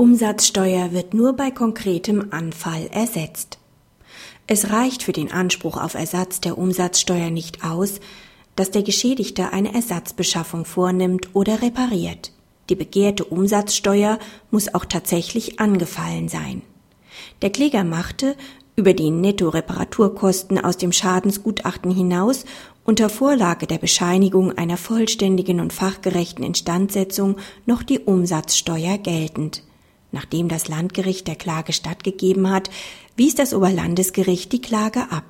Umsatzsteuer wird nur bei konkretem Anfall ersetzt. Es reicht für den Anspruch auf Ersatz der Umsatzsteuer nicht aus, dass der Geschädigte eine Ersatzbeschaffung vornimmt oder repariert. Die begehrte Umsatzsteuer muss auch tatsächlich angefallen sein. Der Kläger machte über die Netto-Reparaturkosten aus dem Schadensgutachten hinaus unter Vorlage der Bescheinigung einer vollständigen und fachgerechten Instandsetzung noch die Umsatzsteuer geltend. Nachdem das Landgericht der Klage stattgegeben hat, wies das Oberlandesgericht die Klage ab.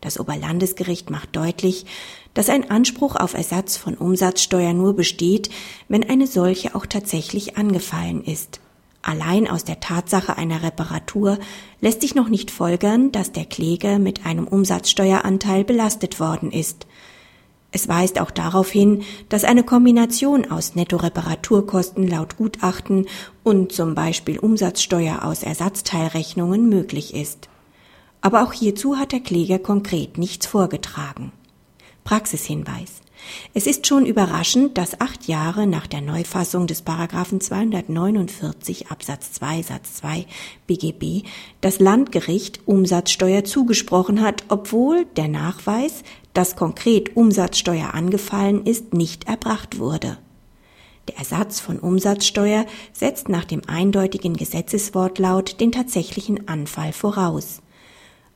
Das Oberlandesgericht macht deutlich, dass ein Anspruch auf Ersatz von Umsatzsteuer nur besteht, wenn eine solche auch tatsächlich angefallen ist. Allein aus der Tatsache einer Reparatur lässt sich noch nicht folgern, dass der Kläger mit einem Umsatzsteueranteil belastet worden ist. Es weist auch darauf hin, dass eine Kombination aus Netto-Reparaturkosten laut Gutachten und zum Beispiel Umsatzsteuer aus Ersatzteilrechnungen möglich ist. Aber auch hierzu hat der Kläger konkret nichts vorgetragen. Praxishinweis. Es ist schon überraschend, dass acht Jahre nach der Neufassung des Paragraphen 249 Absatz 2 Satz 2 BGB das Landgericht Umsatzsteuer zugesprochen hat, obwohl der Nachweis, dass konkret Umsatzsteuer angefallen ist, nicht erbracht wurde. Der Ersatz von Umsatzsteuer setzt nach dem eindeutigen Gesetzeswortlaut den tatsächlichen Anfall voraus.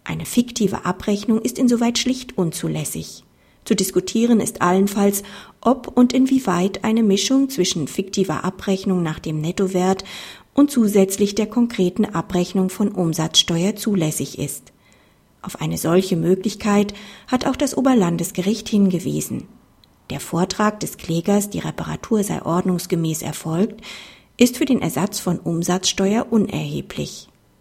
Eine fiktive Abrechnung ist insoweit schlicht unzulässig. Zu diskutieren ist allenfalls, ob und inwieweit eine Mischung zwischen fiktiver Abrechnung nach dem Nettowert und zusätzlich der konkreten Abrechnung von Umsatzsteuer zulässig ist. Auf eine solche Möglichkeit hat auch das Oberlandesgericht hingewiesen. Der Vortrag des Klägers, die Reparatur sei ordnungsgemäß erfolgt, ist für den Ersatz von Umsatzsteuer unerheblich.